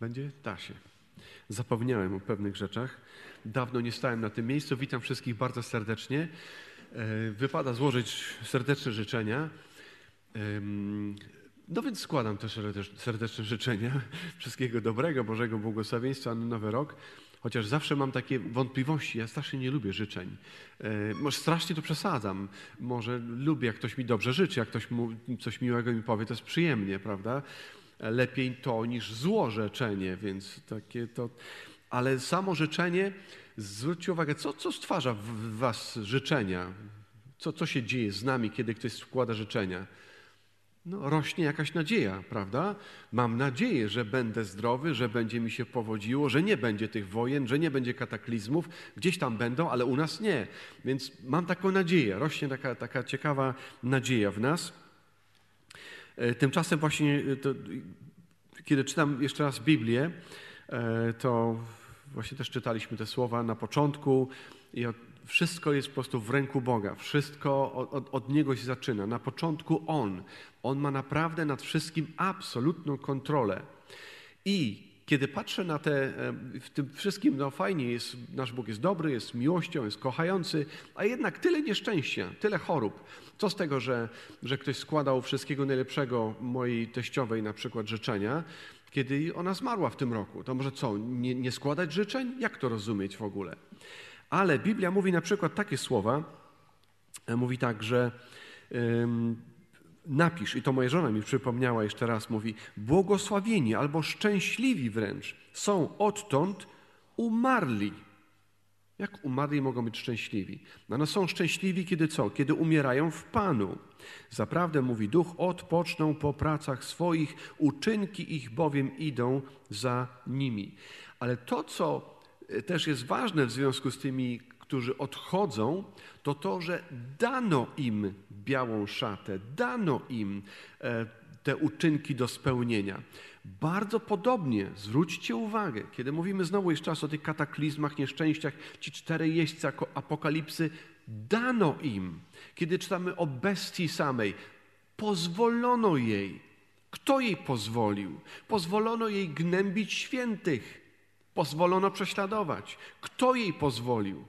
Będzie? Da się. Zapomniałem o pewnych rzeczach. Dawno nie stałem na tym miejscu. Witam wszystkich bardzo serdecznie. E, wypada złożyć serdeczne życzenia. No więc składam też serdeczne życzenia. Wszystkiego dobrego, Bożego błogosławieństwa na nowy rok. Chociaż zawsze mam takie wątpliwości, ja strasznie nie lubię życzeń. E, może strasznie to przesadzam. Może lubię, jak ktoś mi dobrze życzy, jak ktoś mu coś miłego mi powie, to jest przyjemnie, prawda? Lepiej to niż zło życzenie, więc takie to... Ale samo życzenie, zwróćcie uwagę, co, co stwarza w was życzenia? Co, co się dzieje z nami, kiedy ktoś składa życzenia? no, rośnie jakaś nadzieja, prawda? Mam nadzieję, że będę zdrowy, że będzie mi się powodziło, że nie będzie tych wojen, że nie będzie kataklizmów. Gdzieś tam będą, ale u nas nie. Więc mam taką nadzieję, rośnie taka, taka ciekawa nadzieja w nas. E, tymczasem właśnie, e, to, kiedy czytam jeszcze raz Biblię, e, to właśnie też czytaliśmy te słowa na początku i wszystko jest po prostu w ręku Boga. Wszystko od, od, Niego się zaczyna. Na początku On. On ma naprawdę nad wszystkim absolutną kontrolę. I kiedy patrzę na te, w tym wszystkim, no fajnie jest, nasz Bóg jest dobry, jest miłością, jest kochający, a jednak tyle nieszczęścia, tyle chorób. Co z tego, że, że ktoś składał wszystkiego najlepszego mojej teściowej na przykład życzenia, kiedy ona zmarła w tym roku? To może co, nie, nie składać życzeń? Jak to rozumieć w ogóle? Ale Biblia mówi na przykład takie słowa, e, mówi tak, że napisz, i to moja żona mi przypomniała jeszcze raz, mówi, błogosławieni albo szczęśliwi wręcz są odtąd umarli. Jak umarli mogą być szczęśliwi? No, no są szczęśliwi, kiedy co? Kiedy umierają w Panu. Zaprawdę, mówi Duch, odpoczną po pracach swoich, uczynki ich bowiem idą za nimi. Ale to, co też jest ważne w związku z tymi, którzy odchodzą, to to, że dano im białą szatę, dano im e, te uczynki do spełnienia. Bardzo podobnie, zwróćcie uwagę, kiedy mówimy znowu jeszcze raz o tych kataklizmach, nieszczęściach, ci cztery jeźdźcy apokalipsy, dano im. Kiedy czytamy o bestii samej, pozwolono jej. Kto jej pozwolił? Pozwolono jej gnębić świętych. Pozwolono prześladować. Kto jej pozwolił?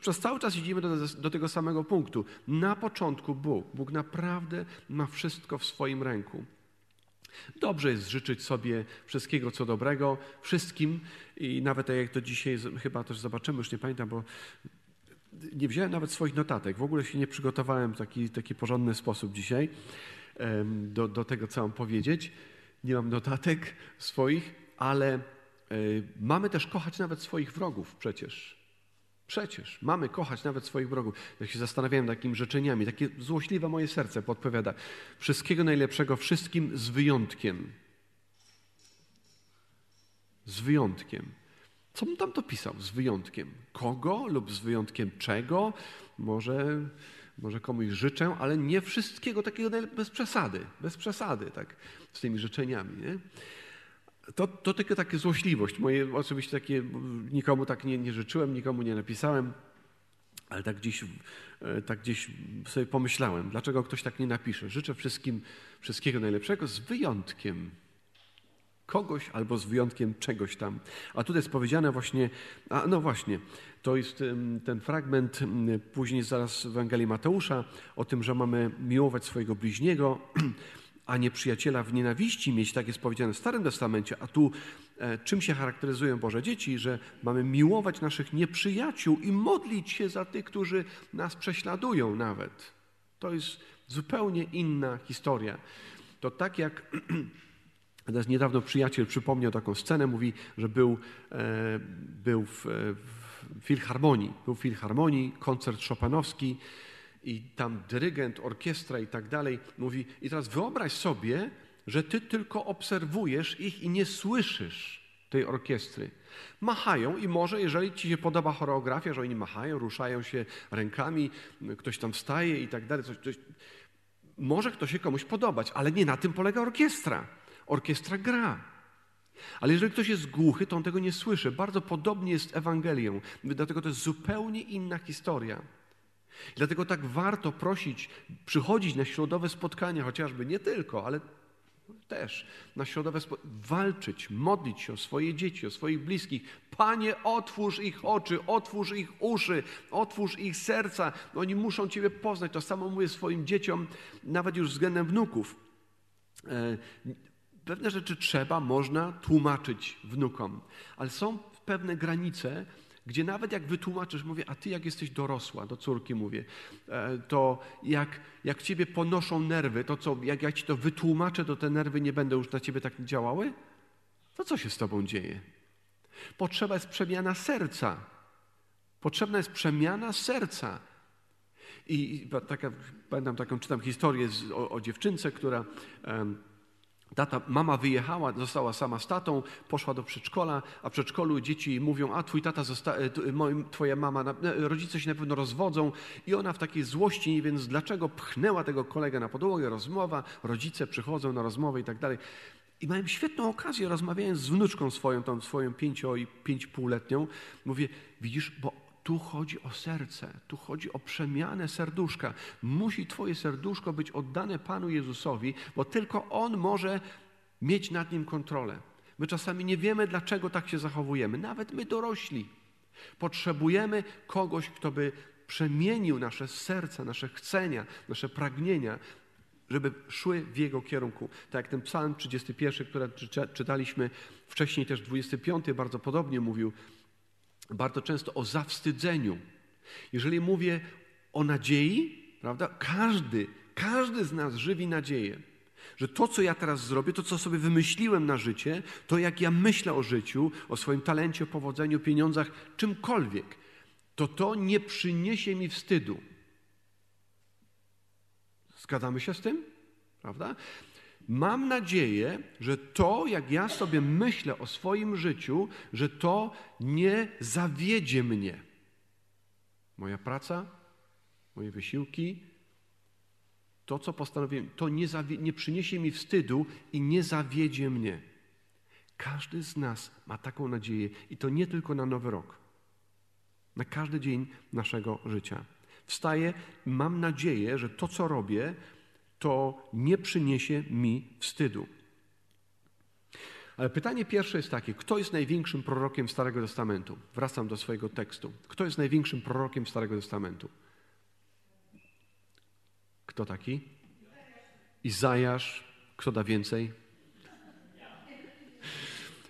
Przez cały czas idziemy do, do, tego samego punktu. Na początku Bóg. Bóg naprawdę ma wszystko w swoim ręku. Dobrze jest życzyć sobie wszystkiego, co dobrego, wszystkim i nawet jak to dzisiaj chyba też zobaczymy, już nie pamiętam, bo nie wziąłem nawet swoich notatek. W ogóle się nie przygotowałem w taki, taki porządny sposób dzisiaj do, do tego, co mam powiedzieć. Nie mam notatek swoich, ale e, mamy też kochać nawet swoich wrogów przecież. Przecież mamy kochać nawet swoich wrogów. Ja się zastanawiałem nad takimi życzeniami. Takie złośliwe moje serce podpowiada. Wszystkiego najlepszego wszystkim z wyjątkiem. Z wyjątkiem. Co on tam to pisał? Z wyjątkiem kogo lub z wyjątkiem czego? Może, może komuś życzę, ale nie wszystkiego takiego bez przesady. Bez przesady, tak, z tymi życzeniami. Nie? To, to tylko taka złośliwość. Moje oczywiście takie, nikomu tak nie, nie życzyłem, nikomu nie napisałem, ale tak gdzieś, e, tak gdzieś sobie pomyślałem, dlaczego ktoś tak nie napisze. Życzę wszystkim wszystkiego najlepszego z wyjątkiem kogoś albo z wyjątkiem czegoś tam. A tutaj jest powiedziane właśnie, a no właśnie, to jest ten fragment później zaraz w Ewangelii Mateusza o tym, że mamy miłować swojego bliźniego. a nie przyjaciela w nienawiści mieć, tak jest powiedziane w Starym Testamencie, a tu e, czym się charakteryzują Boże dzieci, że mamy miłować naszych nieprzyjaciół i modlić się za tych, którzy nas prześladują nawet. To jest zupełnie inna historia. To tak jak teraz niedawno przyjaciel przypomniał taką scenę, mówi, że był, e, był w, w filharmonii, był w filharmonii, koncert szopanowski, i tam dyrygent, orkiestra i tak dalej mówi, i teraz wyobraź sobie, że ty tylko obserwujesz ich i nie słyszysz tej orkiestry. Machają i może, jeżeli ci się podoba choreografia, że oni machają, ruszają się rękami, ktoś tam wstaje i tak dalej, coś, coś, może to się komuś podobać, ale nie na tym polega orkiestra. Orkiestra gra. Ale jeżeli ktoś jest głuchy, to on tego nie słyszy. Bardzo podobnie jest Ewangelią. Dlatego to jest zupełnie inna historia. Dlatego tak warto prosić, przychodzić na środowe spotkania, chociażby nie tylko, ale Też na środowe walczyć, modlić się o swoje dzieci, o swoich bliskich. Panie, otwórz ich oczy, otwórz ich uszy, otwórz ich serca. Oni muszą Ciebie poznać. To samo mówię swoim dzieciom, nawet już względem wnuków. E, pewne rzeczy trzeba, można tłumaczyć wnukom, ale są pewne granice, gdzie nawet jak wytłumaczysz, mówię, a ty jak jesteś dorosła, do córki mówię, e, to jak, jak ciebie ponoszą nerwy, to co, jak ja ci to wytłumaczę, to te nerwy nie będą już na ciebie tak działały? To co się z tobą dzieje? Potrzeba jest przemiana serca. Potrzebna jest przemiana serca. I, taka, pamiętam taką, czytam historię z, o, o dziewczynce, która... Um, Tata, mama wyjechała, została sama z tatą, poszła do przedszkola, a w przedszkolu dzieci mówią, a twój tata, e, twoja mama, e, rodzice się na pewno rozwodzą i ona w takiej złości, nie więc dlaczego, pchnęła tego kolegę na podłogę, rozmowa, rodzice przychodzą na rozmowę i tak dalej. I mają świetną okazję, rozmawiając z wnuczką swoją, tą swoją pięcio i pięć półletnią, mówię, widzisz, bo tu chodzi o serce, tu chodzi o przemianę serduszka. Musi Twoje serduszko być oddane Panu Jezusowi, bo tylko On może mieć nad nim kontrolę. My czasami nie wiemy, dlaczego tak się zachowujemy, nawet my dorośli. Potrzebujemy kogoś, kto by przemienił nasze serca, nasze chcenia, nasze pragnienia, żeby szły w Jego kierunku. Tak jak ten psalm 31, który czytaliśmy wcześniej, też 25, bardzo podobnie mówił, bardzo często o zawstydzeniu. Jeżeli mówię o nadziei, prawda, każdy, każdy z nas żywi nadzieję, że to, co ja teraz zrobię, to, co sobie wymyśliłem na życie, to jak ja myślę o życiu, o swoim talencie, o powodzeniu, pieniądzach, czymkolwiek, to to nie przyniesie mi wstydu. Zgadzamy się z tym? Prawda? Mam nadzieję, że to, jak ja sobie myślę o swoim życiu, że to nie zawiedzie mnie. Moja praca, moje wysiłki, to, co postanowiłem, to nie, nie przyniesie mi wstydu i nie zawiedzie mnie. Każdy z nas ma taką nadzieję i to nie tylko na nowy rok, na każdy dzień naszego życia. Wstaję, mam nadzieję, że to, co robię, to nie przyniesie mi wstydu. Ale pytanie pierwsze jest takie: kto jest największym prorokiem Starego Testamentu? Wracam do swojego tekstu. Kto jest największym prorokiem Starego Testamentu? Kto taki? Izajasz. Kto da więcej?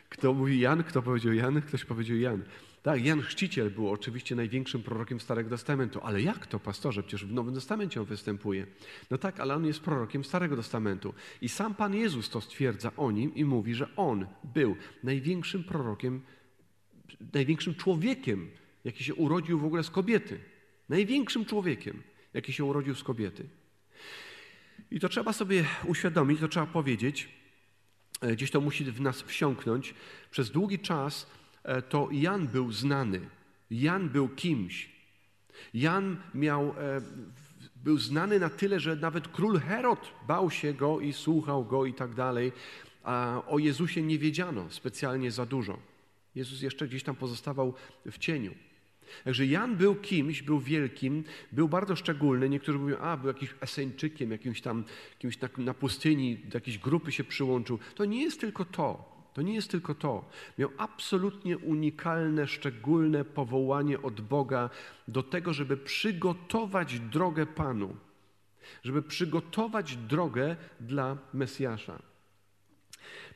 Kto mówi Jan? Kto powiedział Jan? Ktoś powiedział Jan. Tak, Jan Chrzciciel był oczywiście największym prorokiem Starego Testamentu, ale jak to, pastorze? Przecież w Nowym Testamencie on występuje. No tak, ale on jest prorokiem Starego Testamentu. I sam Pan Jezus to stwierdza o nim i mówi, że on był największym prorokiem, największym człowiekiem, jaki się urodził w ogóle z kobiety. Największym człowiekiem, jaki się urodził z kobiety. I to trzeba sobie uświadomić, to trzeba powiedzieć, e, gdzieś to musi w nas wsiąknąć. Przez długi czas to Jan był znany. Jan był kimś. Jan miał, e, był znany na tyle, że nawet król Herod bał się go i słuchał go i tak dalej. A o Jezusie nie wiedziano specjalnie za dużo. Jezus jeszcze gdzieś tam pozostawał w cieniu. Także Jan był kimś, był wielkim, był bardzo szczególny. Niektórzy mówią, a był jakimś Eseńczykiem, jakimś tam, kimś na, na pustyni, do jakiejś grupy się przyłączył. To nie jest tylko to. To nie jest tylko to. Miał absolutnie unikalne, szczególne powołanie od Boga do tego, żeby przygotować drogę Panu, żeby przygotować drogę dla Mesjasza.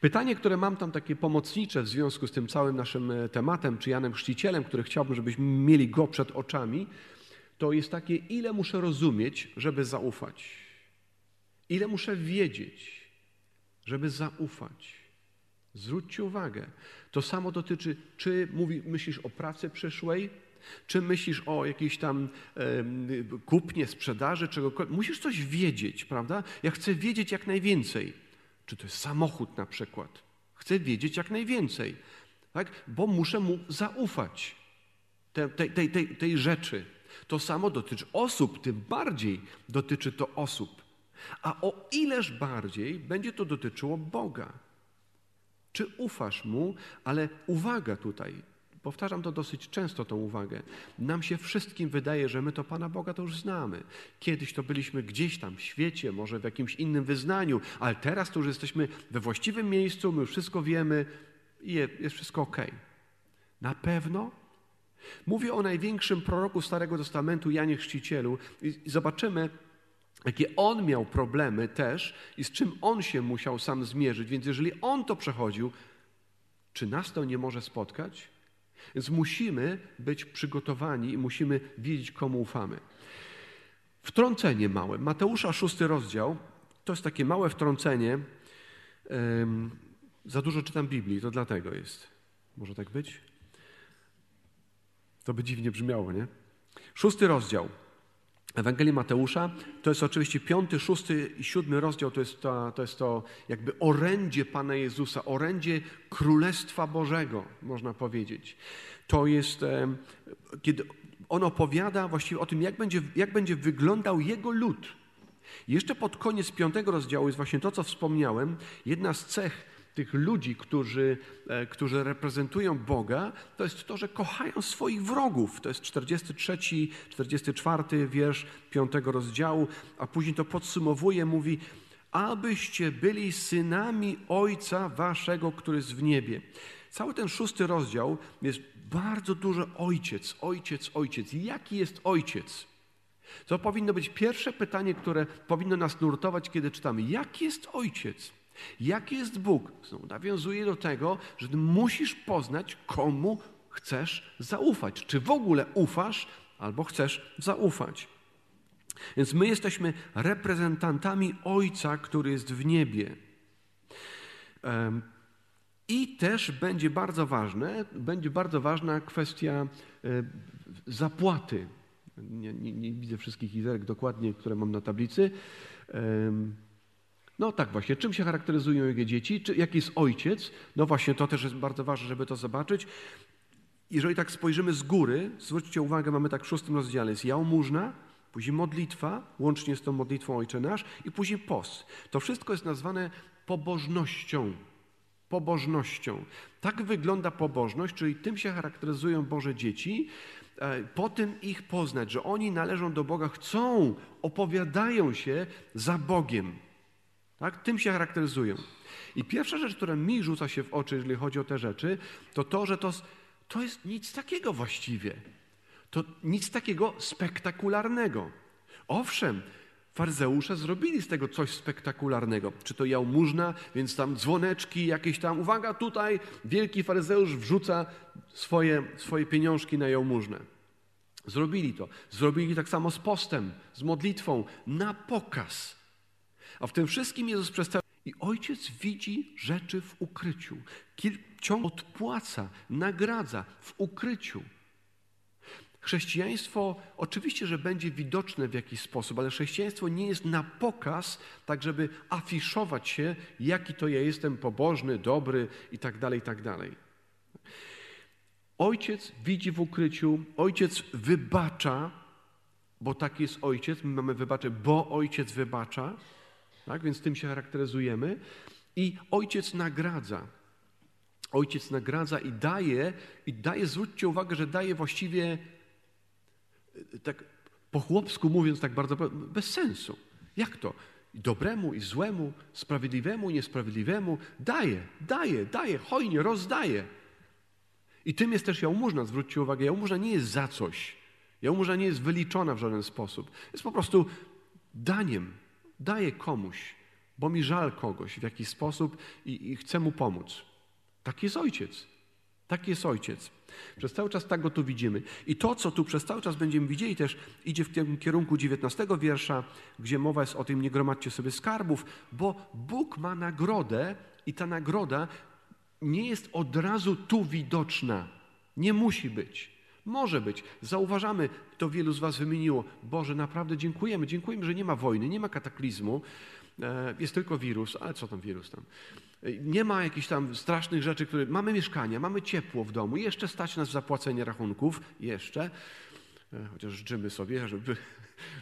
Pytanie, które mam tam takie pomocnicze w związku z tym całym naszym e, tematem, czy Janem Chrzcicielem, który chciałbym, żebyśmy mieli go przed oczami, to jest takie, ile muszę rozumieć, żeby zaufać. Ile muszę wiedzieć, żeby zaufać. Zwróćcie uwagę, to samo dotyczy, czy mówi, myślisz o pracy przyszłej, czy myślisz o jakiejś tam kupnie, sprzedaży, czegokolwiek. Musisz coś wiedzieć, prawda? Ja chcę wiedzieć jak najwięcej. Czy to jest samochód na przykład? Chcę wiedzieć jak najwięcej, tak? bo muszę mu zaufać tej, tej, tej, tej rzeczy. To samo dotyczy osób, tym bardziej dotyczy to osób. A o ileż bardziej będzie to dotyczyło Boga. Czy ufasz mu? Ale uwaga tutaj, Powtarzam to dosyć często, tą uwagę. Nam się wszystkim wydaje, że my to Pana Boga to już znamy. Kiedyś to byliśmy gdzieś tam w świecie, może w jakimś innym wyznaniu, ale teraz to już jesteśmy we właściwym miejscu, my już wszystko wiemy i jest wszystko ok. Na pewno? Mówię o największym proroku Starego Testamentu, Janie Chrzcicielu, i zobaczymy, jakie on miał problemy też i z czym on się musiał sam zmierzyć. Więc jeżeli on to przechodził, czy nas to nie może spotkać? Więc musimy być przygotowani i musimy wiedzieć, komu ufamy. Wtrącenie małe. Mateusza, szósty rozdział. To jest takie małe wtrącenie. Um, za dużo czytam Biblii, to dlatego jest. Może tak być? To by dziwnie brzmiało, nie? Szósty rozdział. Ewangelii Mateusza to jest oczywiście piąty, szósty i siódmy rozdział, to jest to, to jest to jakby orędzie Pana Jezusa, orędzie Królestwa Bożego, można powiedzieć. To jest, kiedy on opowiada właściwie o tym, jak będzie, jak będzie wyglądał Jego lud. Jeszcze pod koniec piątego rozdziału jest właśnie to, co wspomniałem. Jedna z cech tych ludzi, którzy, e, którzy reprezentują Boga, to jest to, że kochają swoich wrogów. To jest 43, 44 wiersz 5 rozdziału, a później to podsumowuje, mówi, abyście byli synami Ojca Waszego, który jest w niebie. Cały ten szósty rozdział jest bardzo dużo ojciec, ojciec, ojciec. Jaki jest ojciec? To powinno być pierwsze pytanie, które powinno nas nurtować, kiedy czytamy. Jaki jest ojciec? Jaki jest Bóg? Znowu nawiązuje do tego, że musisz poznać, komu chcesz zaufać. Czy w ogóle ufasz, albo chcesz zaufać. Więc my jesteśmy reprezentantami Ojca, który jest w niebie. I też będzie bardzo ważne, będzie bardzo ważna kwestia e, zapłaty. Nie, nie, nie widzę wszystkich literek dokładnie, które mam na tablicy. No tak właśnie, czym się charakteryzują jego dzieci, czy, jaki jest ojciec? No właśnie, to też jest bardzo ważne, żeby to zobaczyć. Jeżeli tak spojrzymy z góry, zwróćcie uwagę, mamy tak w szóstym rozdziale, jest jałmużna, później modlitwa, łącznie z tą modlitwą Ojcze Nasz i później post. To wszystko jest nazwane pobożnością. Pobożnością. Tak wygląda pobożność, czyli tym się charakteryzują Boże dzieci, e, po tym ich poznać, że oni należą do Boga, chcą, opowiadają się za Bogiem. Tak? Tym się charakteryzują. I pierwsza rzecz, która mi rzuca się w oczy, jeżeli chodzi o te rzeczy, to to, że to, to jest nic takiego właściwie. To nic takiego spektakularnego. Owszem, faryzeusze zrobili z tego coś spektakularnego. Czy to jałmużna, więc tam dzwoneczki, jakieś tam, uwaga, tutaj wielki faryzeusz wrzuca swoje, swoje pieniążki na jałmużnę. Zrobili to. Zrobili tak samo z postem, z modlitwą, na pokaz. A w tym wszystkim Jezus przedstawia i ojciec widzi rzeczy w ukryciu. Ciąg odpłaca, nagradza w ukryciu. Chrześcijaństwo oczywiście, że będzie widoczne w jakiś sposób, ale chrześcijaństwo nie jest na pokaz, tak żeby afiszować się, jaki to ja jestem pobożny, dobry i tak dalej, i tak dalej. Ojciec widzi w ukryciu, ojciec wybacza, bo taki jest ojciec, my mamy wybaczę, bo ojciec wybacza. Tak? Więc tym się charakteryzujemy. I ojciec nagradza. Ojciec nagradza i daje, i daje, zwróćcie uwagę, że daje właściwie, e, tak po chłopsku mówiąc tak bardzo, bez sensu. Jak to? Dobremu i złemu, sprawiedliwemu i niesprawiedliwemu daje, daje, daje, hojnie, rozdaje. I tym jest też jałmużna, zwróćcie uwagę, jałmużna nie jest za coś. Jałmużna nie jest wyliczona w żaden sposób. Jest po prostu daniem, daję komuś, bo mi żal kogoś w jakiś sposób i, i chcę mu pomóc. Tak jest ojciec. Tak jest ojciec. Przez cały czas tak go tu widzimy. I to, co tu przez cały czas będziemy widzieli, też idzie w tym kierunku 19 wiersza, gdzie mowa jest o tym, nie gromadźcie sobie skarbów, bo Bóg ma nagrodę i ta nagroda nie jest od razu tu widoczna. Nie musi być. Może być. Zauważamy, to wielu z Was wymieniło. Boże, naprawdę dziękujemy. Dziękujemy, że nie ma wojny, nie ma kataklizmu. E, jest tylko wirus, ale co tam wirus tam? E, nie ma jakichś tam strasznych rzeczy, które. Mamy mieszkania, mamy ciepło w domu, jeszcze stać nas zapłacenie rachunków, jeszcze. E, chociaż życzymy sobie, żeby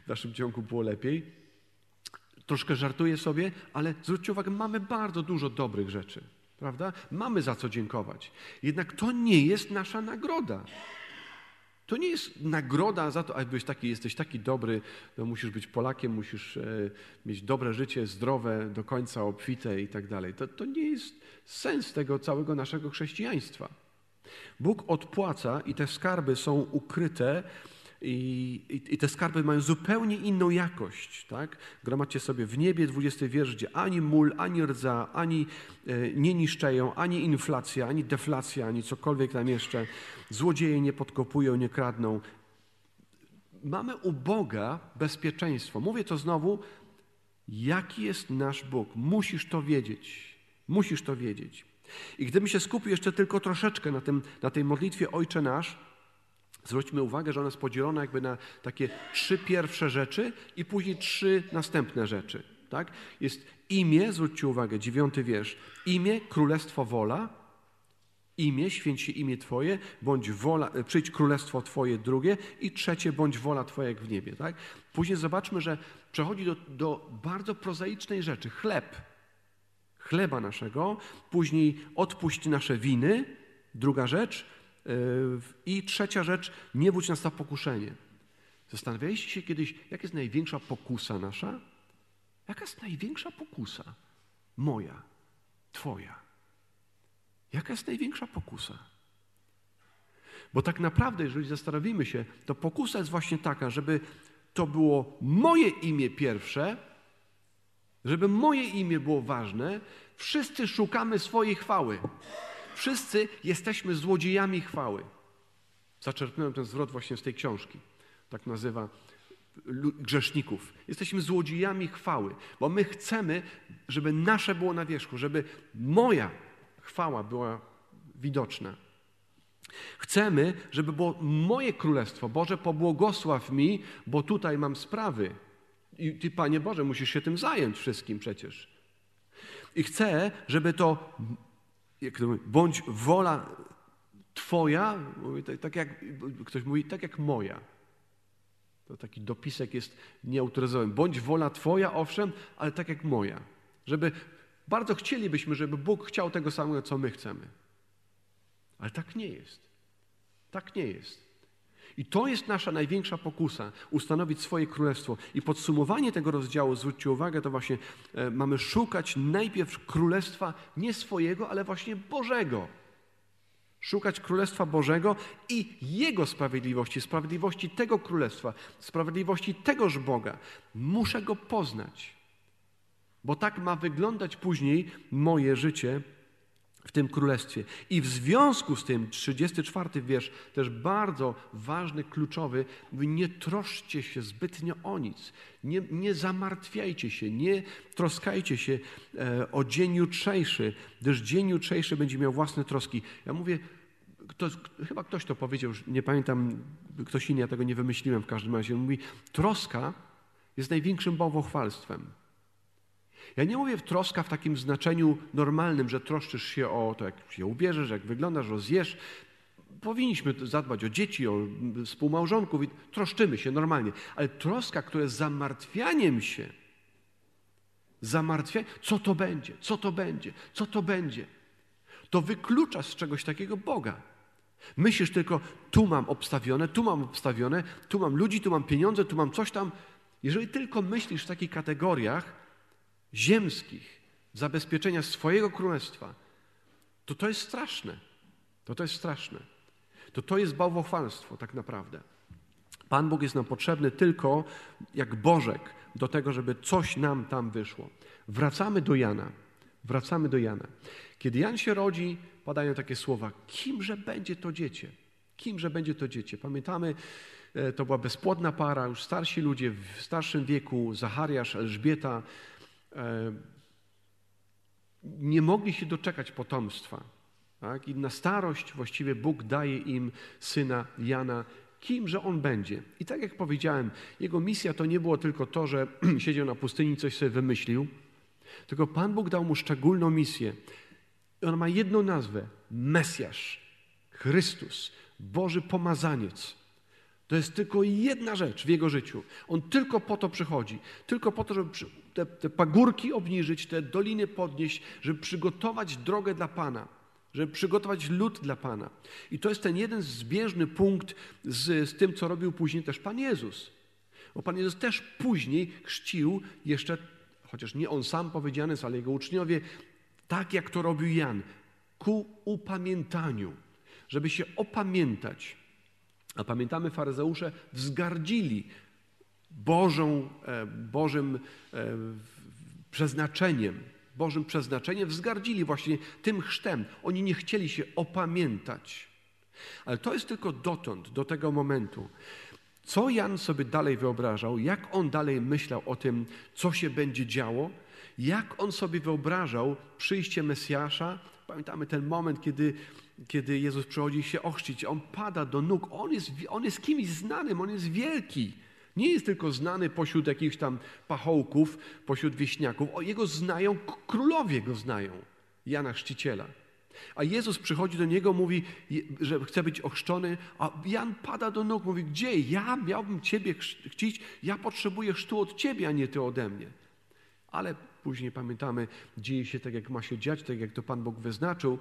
w naszym ciągu było lepiej. Troszkę żartuję sobie, ale zwróćcie uwagę, mamy bardzo dużo dobrych rzeczy. prawda? Mamy za co dziękować. Jednak to nie jest nasza nagroda. To nie jest nagroda za to, a taki, jesteś taki dobry, no musisz być Polakiem, musisz e, mieć dobre życie, zdrowe, do końca obfite i tak dalej. To, to nie jest sens tego całego naszego chrześcijaństwa. Bóg odpłaca i te skarby są ukryte i, i, I, te skarby mają zupełnie inną jakość. Tak? Gromadźcie sobie w niebie 20 wiersz, gdzie ani mól, ani rdza, ani e, nie niszczeją, ani inflacja, ani deflacja, ani cokolwiek tam jeszcze. Złodzieje nie podkopują, nie kradną. Mamy u Boga bezpieczeństwo. Mówię to znowu, jaki jest nasz Bóg. Musisz to wiedzieć. Musisz to wiedzieć. I gdybym się skupił jeszcze tylko troszeczkę na, tym, na tej modlitwie Ojcze Nasz, Zwróćmy uwagę, że ona jest podzielona jakby na takie trzy pierwsze rzeczy i później trzy następne rzeczy. Tak? Jest imię, zwróćcie uwagę, dziewiąty wiersz. Imię, królestwo, wola. Imię, święć się imię Twoje, bądź wola, e, przyjdź królestwo Twoje drugie i trzecie, bądź wola Twoja jak w niebie. Tak? Później zobaczmy, że przechodzi do, do bardzo prozaicznej rzeczy. Chleb. Chleba naszego. Później odpuść nasze winy. Druga rzecz i trzecia rzecz, nie wódź nas na pokuszenie. Zastanawialiście się kiedyś, jaka jest największa pokusa nasza? Jaka jest największa pokusa? Moja, Twoja. Jaka jest największa pokusa? Bo tak naprawdę, jeżeli zastanowimy się, to pokusa jest właśnie taka, żeby to było moje imię pierwsze, żeby moje imię było ważne, wszyscy szukamy swojej chwały. Wszyscy jesteśmy złodziejami chwały. Zaczerpnąłem ten zwrot właśnie z tej książki. Tak nazywa grzeszników. Jesteśmy złodziejami chwały, bo my chcemy, żeby nasze było na wierzchu, żeby moja chwała była widoczna. Chcemy, żeby było moje królestwo. Boże, pobłogosław mi, bo tutaj mam sprawy. I Ty, Panie Boże, musisz się tym zająć wszystkim przecież. I chcę, żeby to jak to mówi, bądź wola Twoja, mówi, tak, tak, jak ktoś mówi, tak jak moja. To taki dopisek jest nieautoryzowany. Bądź wola Twoja, owszem, ale tak jak moja. Żeby bardzo chcielibyśmy, żeby Bóg chciał tego samego, co my chcemy. Ale tak nie jest. Tak nie jest. I to jest nasza największa pokusa ustanowić swoje królestwo. I podsumowanie tego rozdziału, zwróćcie uwagę, to właśnie e, mamy szukać najpierw królestwa nie swojego, ale właśnie Bożego. Szukać Królestwa Bożego i Jego sprawiedliwości, sprawiedliwości tego Królestwa, sprawiedliwości tegoż Boga. Muszę Go poznać, bo tak ma wyglądać później moje życie w tym królestwie. I w związku z tym, 34 wiersz, też bardzo ważny, kluczowy, nie troszcie się zbytnio o nic, nie, nie zamartwiajcie się, nie troskajcie się e, o dzień jutrzejszy, gdyż dzień jutrzejszy będzie miał własne troski. Ja mówię, chyba ktoś to powiedział, nie pamiętam, ktoś inny, ja tego nie wymyśliłem w każdym razie. Mówi, troska jest największym bałwochwalstwem. Ja nie mówię w troska w takim znaczeniu normalnym, że troszczysz się o to, jak się ubierzesz, jak wyglądasz, rozjesz. Powinniśmy zadbać o dzieci, o współmałżonków i troszczymy się normalnie. Ale troska, która jest zamartwianiem się, zamartwianiem, co to będzie, co to będzie, co to będzie, to wyklucza z czegoś takiego Boga. Myślisz tylko, tu mam obstawione, tu mam obstawione, tu mam ludzi, tu mam pieniądze, tu mam coś tam. Jeżeli tylko myślisz w takich kategoriach, ziemskich, zabezpieczenia swojego królestwa, to to jest straszne. To to jest straszne. To to jest bałwochwalstwo tak naprawdę. Pan Bóg jest nam potrzebny tylko jak Bożek do tego, żeby coś nam tam wyszło. Wracamy do Jana. Wracamy do Jana. Kiedy Jan się rodzi, padają takie słowa: Kimże będzie to dziecię? Kimże będzie to dziecię? Pamiętamy, e, to była bezpłodna para, już starsi ludzie w starszym wieku, Zachariasz, Elżbieta, nie mogli się doczekać potomstwa. Tak? I na starość właściwie Bóg daje im syna Jana, kimże on będzie. I tak jak powiedziałem, jego misja to nie było tylko to, że siedział na pustyni i coś sobie wymyślił, tylko Pan Bóg dał mu szczególną misję. I ona ma jedną nazwę: Mesjasz, Chrystus, Boży pomazaniec. To jest tylko jedna rzecz w jego życiu. On tylko po to przychodzi. Tylko po to, żeby te, te pagórki obniżyć, te doliny podnieść, żeby przygotować drogę dla Pana żeby przygotować lud dla Pana. I to jest ten jeden zbieżny punkt z, z tym, co robił później też Pan Jezus. Bo Pan Jezus też później chrzcił jeszcze, chociaż nie on sam powiedziany, ale jego uczniowie, tak jak to robił Jan, ku upamiętaniu, żeby się opamiętać. A pamiętamy, faryzeusze wzgardzili Bożą, e, Bożym e, przeznaczeniem, Bożym przeznaczeniem, wzgardzili właśnie tym chrztem. Oni nie chcieli się opamiętać. Ale to jest tylko dotąd, do tego momentu. Co Jan sobie dalej wyobrażał, jak on dalej myślał o tym, co się będzie działo, jak on sobie wyobrażał przyjście Mesjasza. Pamiętamy ten moment, kiedy, kiedy Jezus przychodzi się ochrzcić, on pada do nóg, on jest, on jest kimś znanym, on jest wielki. Nie jest tylko znany pośród jakichś tam pachołków, pośród wieśniaków. O, jego znają, królowie go znają, Jana Chrzciciela. A Jezus przychodzi do niego, mówi, że chce być ochrzczony, a Jan pada do nóg, mówi, gdzie ja miałbym Ciebie chcić? Ja potrzebuję chrztu od Ciebie, a nie Ty ode mnie. Ale później pamiętamy, dzieje się tak, jak ma się dziać, tak jak to Pan Bóg wyznaczył.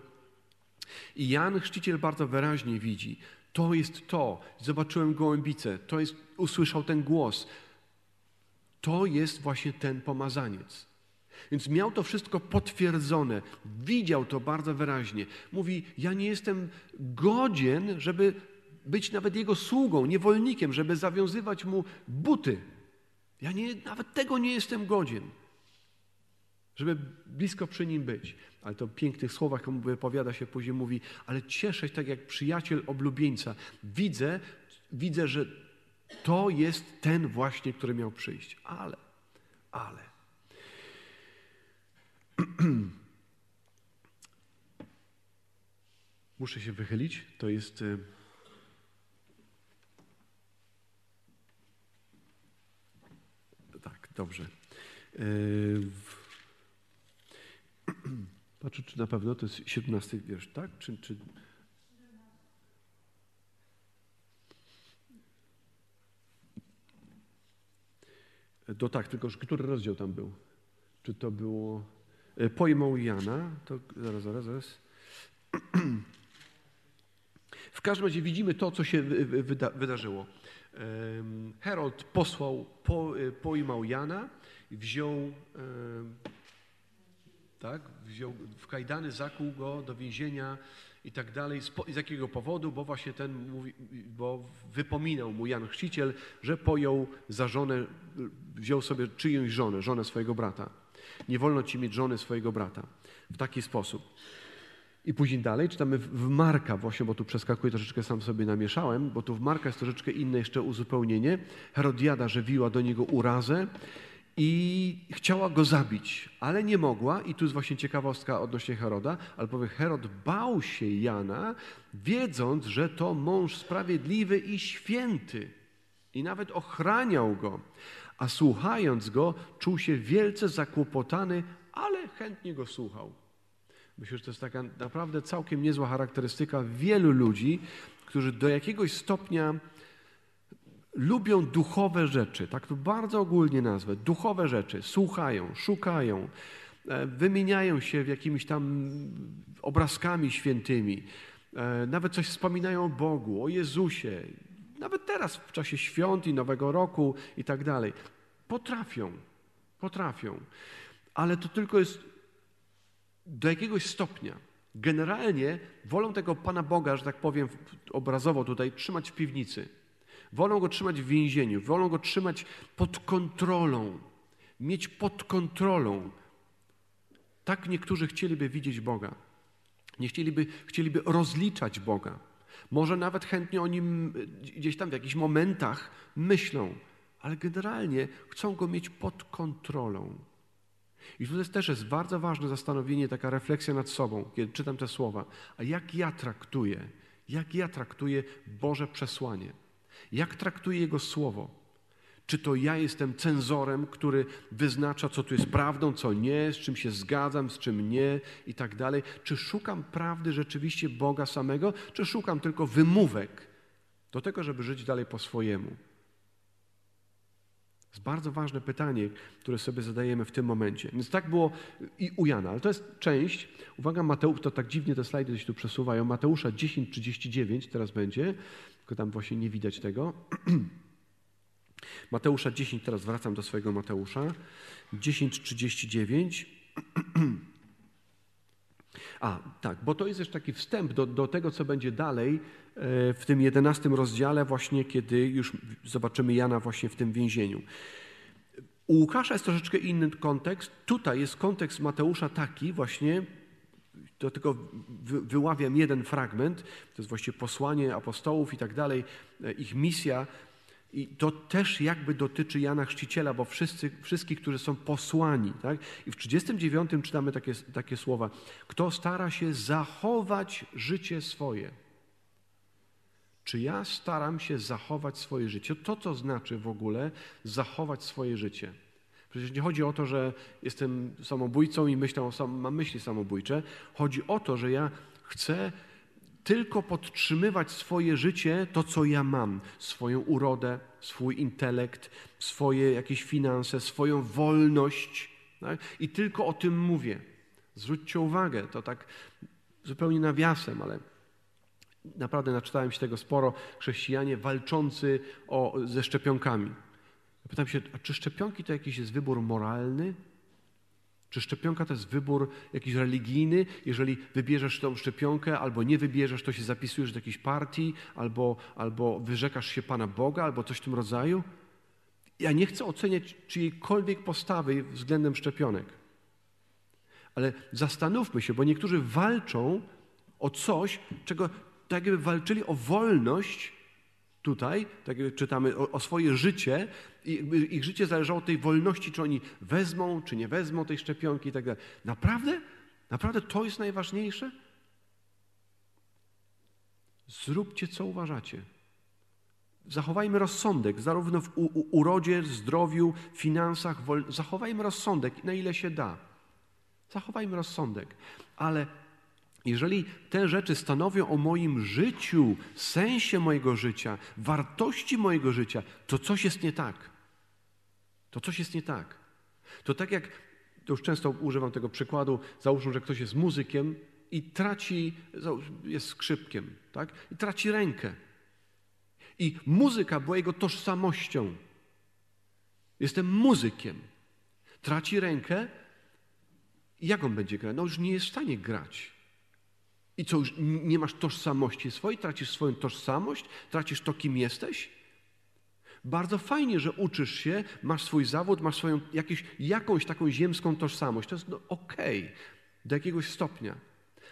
I Jan Chrzciciel bardzo wyraźnie widzi, to jest to. Zobaczyłem gołębicę, to jest, usłyszał ten głos. To jest właśnie ten pomazaniec. Więc miał to wszystko potwierdzone, widział to bardzo wyraźnie. Mówi: Ja nie jestem godzien, żeby być nawet jego sługą, niewolnikiem, żeby zawiązywać mu buty. Ja nie, nawet tego nie jestem godzien, żeby blisko przy nim być. Ale to w pięknych słowach mu wypowiada się później, mówi, ale cieszę się tak jak przyjaciel oblubieńca. Widzę, widzę, że to jest ten właśnie, który miał przyjść. Ale, ale. Muszę się wychylić. To jest. Y, tak, dobrze. Patrzę, czy na pewno to jest 17 wiersz, tak? Czy, czy... To tak, tylko który rozdział tam był? Czy to było e, pojmą Jana? To zaraz, zaraz, zaraz. W każdym razie widzimy to, co się wyda wydarzyło. Herold posłał, po, e, pojmał Jana, wziął tak? Wziął w kajdany, zakuł go do więzienia i tak dalej. Z, z jakiego powodu? Bo właśnie ten mówi, bo wypominał mu Jan Chrzciciel, że pojął za żonę, wziął sobie czyjąś żonę, żonę swojego brata. Nie wolno ci mieć żony swojego brata. W taki sposób. I później dalej czytamy w Marka, właśnie, bo tu przeskakuję troszeczkę, sam sobie namieszałem, bo tu w Marka jest troszeczkę inne jeszcze uzupełnienie. Herodiada żywiła do niego urazę i chciała go zabić, ale nie mogła. I tu jest właśnie ciekawostka odnośnie Heroda, albowiem Herod bał się Jana, wiedząc, że to mąż sprawiedliwy i święty. I nawet ochraniał go. A słuchając go, czuł się wielce zakłopotany, ale chętnie go słuchał. Myślę, że to jest taka naprawdę całkiem niezła charakterystyka wielu ludzi, którzy do jakiegoś stopnia lubią duchowe rzeczy, tak to bardzo ogólnie nazwę, duchowe rzeczy, słuchają, szukają, e, wymieniają się w jakimiś tam obrazkami świętymi, e, nawet coś wspominają o Bogu, o Jezusie, nawet teraz w czasie świąt i Nowego Roku i tak dalej. Potrafią, potrafią, ale to tylko jest do jakiegoś stopnia. Generalnie wolą tego Pana Boga, że tak powiem obrazowo tutaj, trzymać w piwnicy Wolą go trzymać w więzieniu, wolą go trzymać pod kontrolą, mieć pod kontrolą. Tak niektórzy chcieliby widzieć Boga. Nie chcieliby, chcieliby rozliczać Boga. Może nawet chętnie o nim gdzieś tam w jakichś momentach myślą, ale generalnie chcą go mieć pod kontrolą. I to też jest bardzo ważne zastanowienie, taka refleksja nad sobą, kiedy czytam te słowa. A jak ja traktuję, jak ja traktuję Boże przesłanie? Jak traktuje Jego Słowo? Czy to ja jestem cenzorem, który wyznacza, co tu jest prawdą, co nie, z czym się zgadzam, z czym nie i tak dalej? Czy szukam prawdy rzeczywiście Boga samego, czy szukam tylko wymówek, Do tego, żeby żyć dalej po swojemu. To jest bardzo ważne pytanie, które sobie zadajemy w tym momencie. Więc tak było i u Jana, ale to jest część, uwaga, Mateusz, to tak dziwnie te slajdy się tu przesuwają, Mateusza 10:39 teraz będzie, tylko tam właśnie nie widać tego. Mateusza 10, teraz wracam do swojego Mateusza. 10:39. A, tak, bo to jest też taki wstęp do, do tego, co będzie dalej e, w tym jedenastym rozdziale, właśnie kiedy już zobaczymy Jana właśnie w tym więzieniu. U Łukasza jest troszeczkę inny kontekst. Tutaj jest kontekst Mateusza taki właśnie, do tego wyławiam jeden fragment, to jest właśnie posłanie apostołów i tak dalej, e, ich misja i to też jakby dotyczy Jana Chrzciciela, bo wszyscy, wszystkich, którzy są posłani. Tak? I w 39 czytamy takie, takie słowa. Kto stara się zachować życie swoje. Czy ja staram się zachować swoje życie? To, co znaczy w ogóle zachować swoje życie. Przecież nie chodzi o to, że jestem samobójcą i myślę o mam myśli samobójcze. Chodzi o to, że ja chcę tylko podtrzymywać swoje życie, to co ja mam, swoją urodę, swój intelekt, swoje jakieś finanse, swoją wolność. Tak? I tylko o tym mówię. Zwróćcie uwagę, to tak zupełnie nawiasem, ale naprawdę naczytałem się tego sporo. Chrześcijanie walczący o, ze szczepionkami. Pytam się, czy szczepionki to jakiś jest wybór moralny? Czy szczepionka to jest wybór jakiś religijny? Jeżeli wybierzesz tą szczepionkę albo nie wybierzesz, to się zapisujesz do jakiejś partii, albo, albo wyrzekasz się Pana Boga, albo coś w tym rodzaju? Ja nie chcę oceniać czyjejkolwiek postawy względem szczepionek. Ale zastanówmy się, bo niektórzy walczą o coś, czego tak jakby walczyli o wolność tutaj, tak jak czytamy, o, o swoje życie, i ich życie zależało od tej wolności, czy oni wezmą, czy nie wezmą tej szczepionki i tak dalej. Naprawdę? Naprawdę to jest najważniejsze? Zróbcie, co uważacie. Zachowajmy rozsądek, zarówno w urodzie, zdrowiu, finansach. Wol... Zachowajmy rozsądek, na ile się da. Zachowajmy rozsądek. Ale jeżeli te rzeczy stanowią o moim życiu, sensie mojego życia, wartości mojego życia, to coś jest nie tak. To coś jest nie tak. To tak jak, to już często używam tego przykładu, załóżmy, że ktoś jest muzykiem i traci, jest skrzypkiem, tak? I traci rękę. I muzyka była jego tożsamością. Jestem muzykiem. Traci rękę jak on będzie grać? No już nie jest w stanie grać. I co, już nie masz tożsamości swojej, tracisz swoją tożsamość, tracisz to, kim jesteś? Bardzo fajnie, że uczysz się, masz swój zawód, masz swoją jakieś, jakąś taką ziemską tożsamość. To jest no, okej, okay, do jakiegoś stopnia.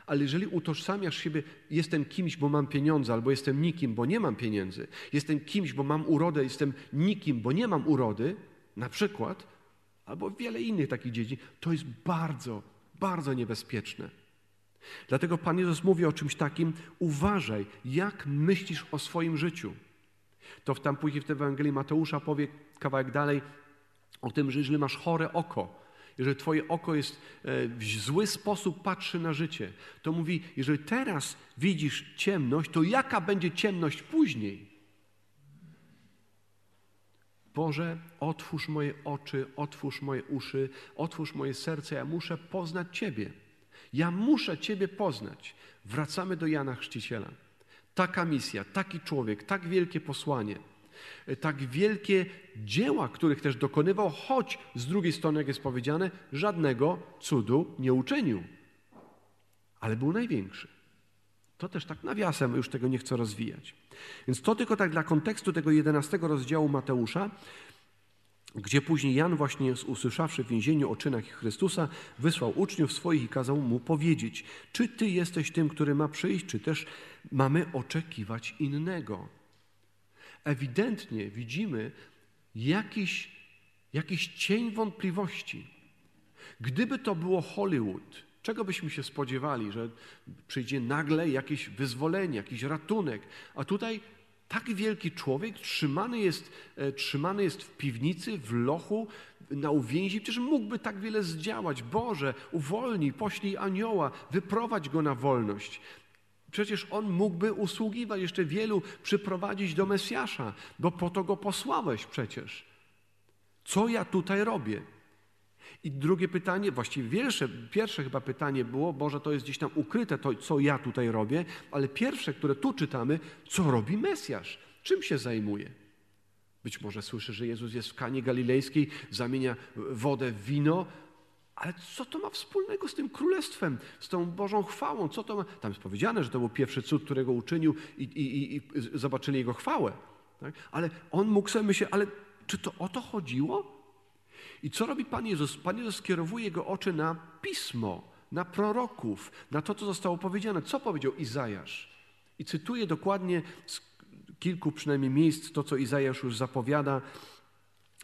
Ale jeżeli utożsamiasz siebie, jestem kimś, bo mam pieniądze, albo jestem nikim, bo nie mam pieniędzy, jestem kimś, bo mam urodę, jestem nikim, bo nie mam urody, na przykład, albo wiele innych takich dziedzin, to jest bardzo, bardzo niebezpieczne. Dlatego Pan Jezus mówi o czymś takim: uważaj, jak myślisz o swoim życiu. To w tam później w Ewangelii Mateusza powie kawałek dalej o tym, że jeżeli masz chore oko, jeżeli twoje oko jest e, w zły sposób patrzy na życie, to mówi, jeżeli teraz widzisz ciemność, to jaka będzie ciemność później? Boże, otwórz moje oczy, otwórz moje uszy, otwórz moje serce, ja muszę poznać Ciebie. Ja muszę Ciebie poznać. Wracamy do Jana Chrzciciela. Taka misja, taki człowiek, tak wielkie posłanie, tak wielkie dzieła, których też dokonywał, choć z drugiej strony, jak jest powiedziane, żadnego cudu nie uczynił. Ale był największy. To też tak nawiasem, już tego nie chcę rozwijać. Więc to tylko tak dla kontekstu tego jedenastego rozdziału Mateusza, gdzie później Jan właśnie usłyszawszy w więzieniu o czynach Chrystusa, wysłał uczniów swoich i kazał mu powiedzieć, czy Ty jesteś tym, który ma przyjść, czy też mamy oczekiwać innego. Ewidentnie widzimy jakiś, jakiś cień wątpliwości. Gdyby to było Hollywood, czego byśmy się spodziewali, że przyjdzie nagle jakieś wyzwolenie, jakiś ratunek, a tutaj tak wielki człowiek trzymany jest, e, trzymany jest w piwnicy, w lochu, na uwięzi. Przecież mógłby tak wiele zdziałać. Boże, uwolnij, poślij anioła, wyprowadź go na wolność. Przecież on mógłby usługiwać jeszcze wielu, przyprowadzić do Mesjasza, bo po to go posłałeś przecież. Co ja tutaj robię? I drugie pytanie, właściwie pierwsze, pierwsze chyba pytanie było, może to jest gdzieś tam ukryte, to co ja tutaj robię, ale pierwsze, które tu czytamy, co robi Mesjasz? Czym się zajmuje? Być może słyszy, że Jezus jest w Kanie Galilejskiej, zamienia wodę w wino, ale co to ma wspólnego z tym królestwem, z tą Bożą chwałą? Co to ma? Tam jest powiedziane, że to był pierwszy cud, którego uczynił i, i, i zobaczyli jego chwałę. Tak? Ale on mógł sobie myśleć, ale czy to o to chodziło? I co robi Pan Jezus? Pan Jezus skierowuje jego oczy na pismo, na proroków, na to, co zostało powiedziane. Co powiedział Izajasz? I cytuję dokładnie z kilku przynajmniej miejsc to, co Izajasz już zapowiada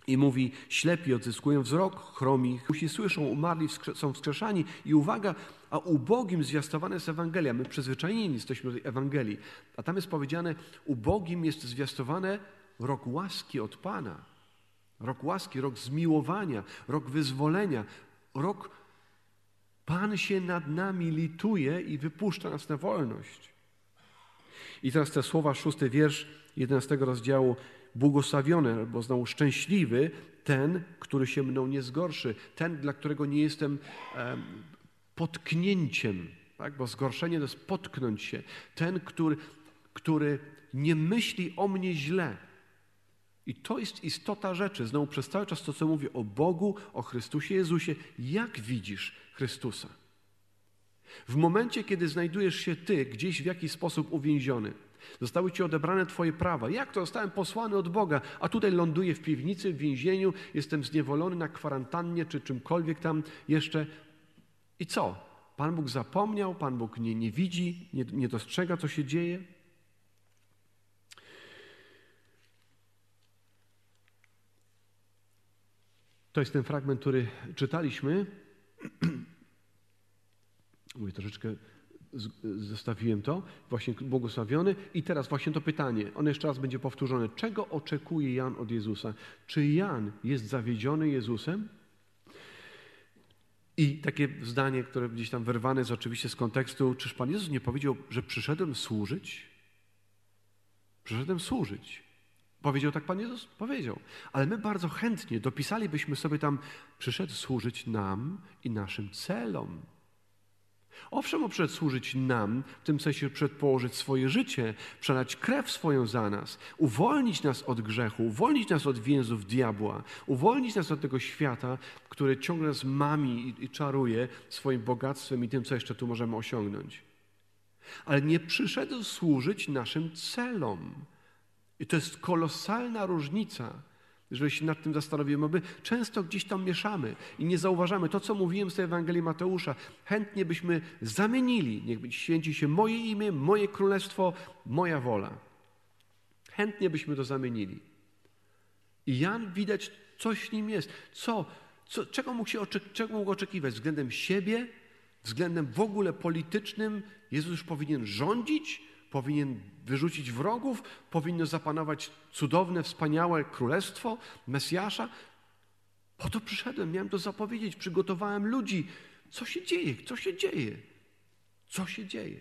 i mówi, ślepi odzyskują wzrok, chromi, chusi słyszą, umarli są wskrzeszani i uwaga, a ubogim zwiastowana jest Ewangelia. My przyzwyczajeni jesteśmy do tej Ewangelii, a tam jest powiedziane, ubogim jest zwiastowane rok łaski od Pana. Rok łaski, rok zmiłowania, rok wyzwolenia, rok Pan się nad nami lituje i wypuszcza nas na wolność. I teraz te słowa, szósty wiersz 11 rozdziału błogosławiony albo znowu szczęśliwy ten, który się mną nie zgorszy, ten, dla którego nie jestem um, potknięciem, tak? bo zgorszenie to jest potknąć się, ten, który, który nie myśli o mnie źle. I to jest istota rzeczy. Znowu przez cały czas to, co mówię o Bogu, o Chrystusie Jezusie. Jak widzisz Chrystusa? W momencie, kiedy znajdujesz się ty gdzieś w jakiś sposób uwięziony, Zostały ci odebrane Twoje prawa. Jak to? Zostałem posłany od Boga, a tutaj ląduję w piwnicy, w więzieniu, jestem zniewolony na kwarantannie czy czymkolwiek tam jeszcze. I co? Pan Bóg zapomniał, Pan Bóg nie, nie widzi, nie, nie dostrzega, co się dzieje? To jest ten fragment, który czytaliśmy. Mówię troszeczkę zostawiłem to, właśnie błogosławiony. I teraz właśnie to pytanie, on jeszcze raz będzie powtórzone. Czego oczekuje Jan od Jezusa? Czy Jan jest zawiedziony Jezusem? I takie zdanie, które gdzieś tam wyrwane jest oczywiście z kontekstu, czyż Pan Jezus nie powiedział, że przyszedłem służyć? Przyszedłem służyć. Powiedział tak Pan Jezus? Powiedział. Ale my bardzo chętnie dopisalibyśmy sobie tam, przyszedł służyć nam i naszym celom. Owszem, przyszedł służyć nam, w tym sensie przyszedł położyć swoje życie, przelać krew swoją za nas, uwolnić nas od grzechu, uwolnić nas od więzów diabła, uwolnić nas od tego świata, który ciągle nas mami i, i czaruje swoim bogactwem i tym, co jeszcze tu możemy osiągnąć. Ale nie przyszedł służyć naszym celom. I to jest kolosalna różnica jeżeli się nad tym zastanowimy, my często gdzieś tam mieszamy i nie zauważamy. To, co mówiłem z Ewangelii Mateusza, chętnie byśmy zamienili. Niech święci się moje imię, moje królestwo, moja wola. Chętnie byśmy to zamienili. I Jan widać, coś w nim jest. Co, co, czego, mógł się czego mógł oczekiwać? Względem siebie, względem w ogóle politycznym Jezus już powinien rządzić, powinien wyrzucić wrogów, powinno zapanować cudowne, wspaniałe królestwo Mesjasza. Po to przyszedłem, miałem to zapowiedzieć, przygotowałem ludzi. Co się dzieje? Co się dzieje? Co się dzieje?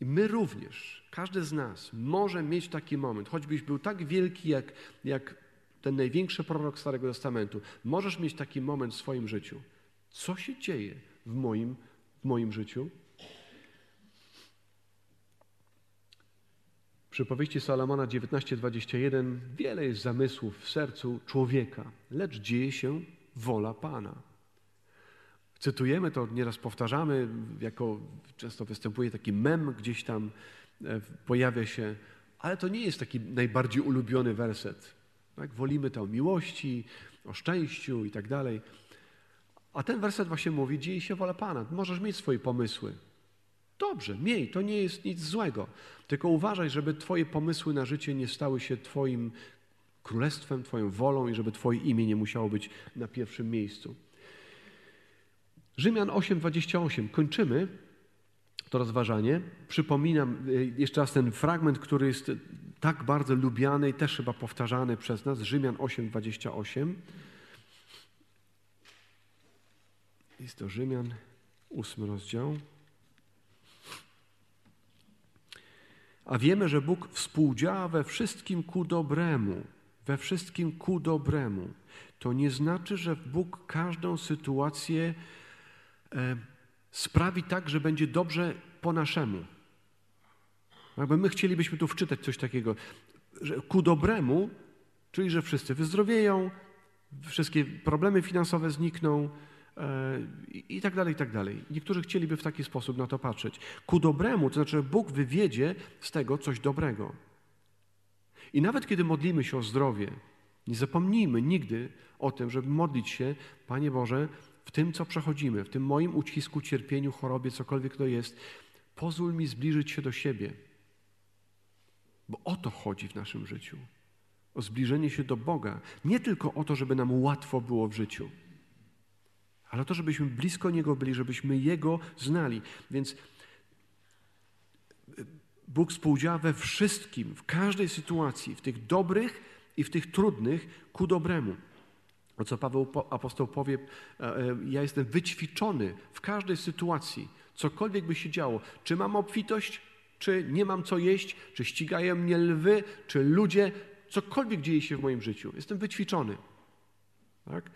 I my również, każdy z nas może mieć taki moment, choćbyś był tak wielki jak, jak ten największy prorok Starego Testamentu, możesz mieć taki moment w swoim życiu. Co się dzieje w moim, w moim życiu? Przypowieści Salomona 19:21 wiele jest zamysłów w sercu człowieka, lecz dzieje się wola Pana. Cytujemy to, nieraz powtarzamy, jako często występuje taki mem gdzieś tam, e, pojawia się, ale to nie jest taki najbardziej ulubiony werset. Tak? Wolimy to o miłości, o szczęściu i tak dalej. A ten werset właśnie mówi, dzieje się wola Pana. Możesz mieć swoje pomysły, Dobrze, miej, to nie jest nic złego. Tylko uważaj, żeby Twoje pomysły na życie nie stały się Twoim królestwem, Twoją wolą i żeby Twoje imię nie musiało być na pierwszym miejscu. Rzymian 8:28. Kończymy to rozważanie. Przypominam y, jeszcze raz ten fragment, który jest tak bardzo lubiany i też chyba powtarzany przez nas. Rzymian 8:28. Jest to Rzymian, ósmy rozdział. A wiemy, że Bóg współdziała we wszystkim ku dobremu. We wszystkim ku dobremu. To nie znaczy, że Bóg każdą sytuację e, sprawi tak, że będzie dobrze po naszemu. Jakby my chcielibyśmy tu wczytać coś takiego, że ku dobremu, czyli że wszyscy wyzdrowieją, wszystkie problemy finansowe znikną i tak dalej, i tak dalej. Niektórzy chcieliby w taki sposób na to patrzeć. Ku dobremu, to znaczy, że Bóg wywiedzie z tego coś dobrego. I nawet kiedy modlimy się o zdrowie, nie zapomnijmy nigdy o tym, żeby modlić się, Panie Boże, w tym, co przechodzimy, w tym moim ucisku, cierpieniu, chorobie, cokolwiek to jest, pozwól mi zbliżyć się do siebie. Bo o to chodzi w naszym życiu. O zbliżenie się do Boga. Nie tylko o to, żeby nam łatwo było w życiu, ale to, żebyśmy blisko Niego byli, żebyśmy Jego znali. Więc Bóg współdziała we wszystkim, w każdej sytuacji, w tych dobrych i w tych trudnych, ku dobremu. O co Paweł apostoł powie, e, e, ja jestem wyćwiczony w każdej sytuacji, cokolwiek by się działo. Czy mam obfitość, czy nie mam co jeść, czy ścigają mnie lwy, czy ludzie, cokolwiek dzieje się w moim życiu. Jestem wyćwiczony. Tak?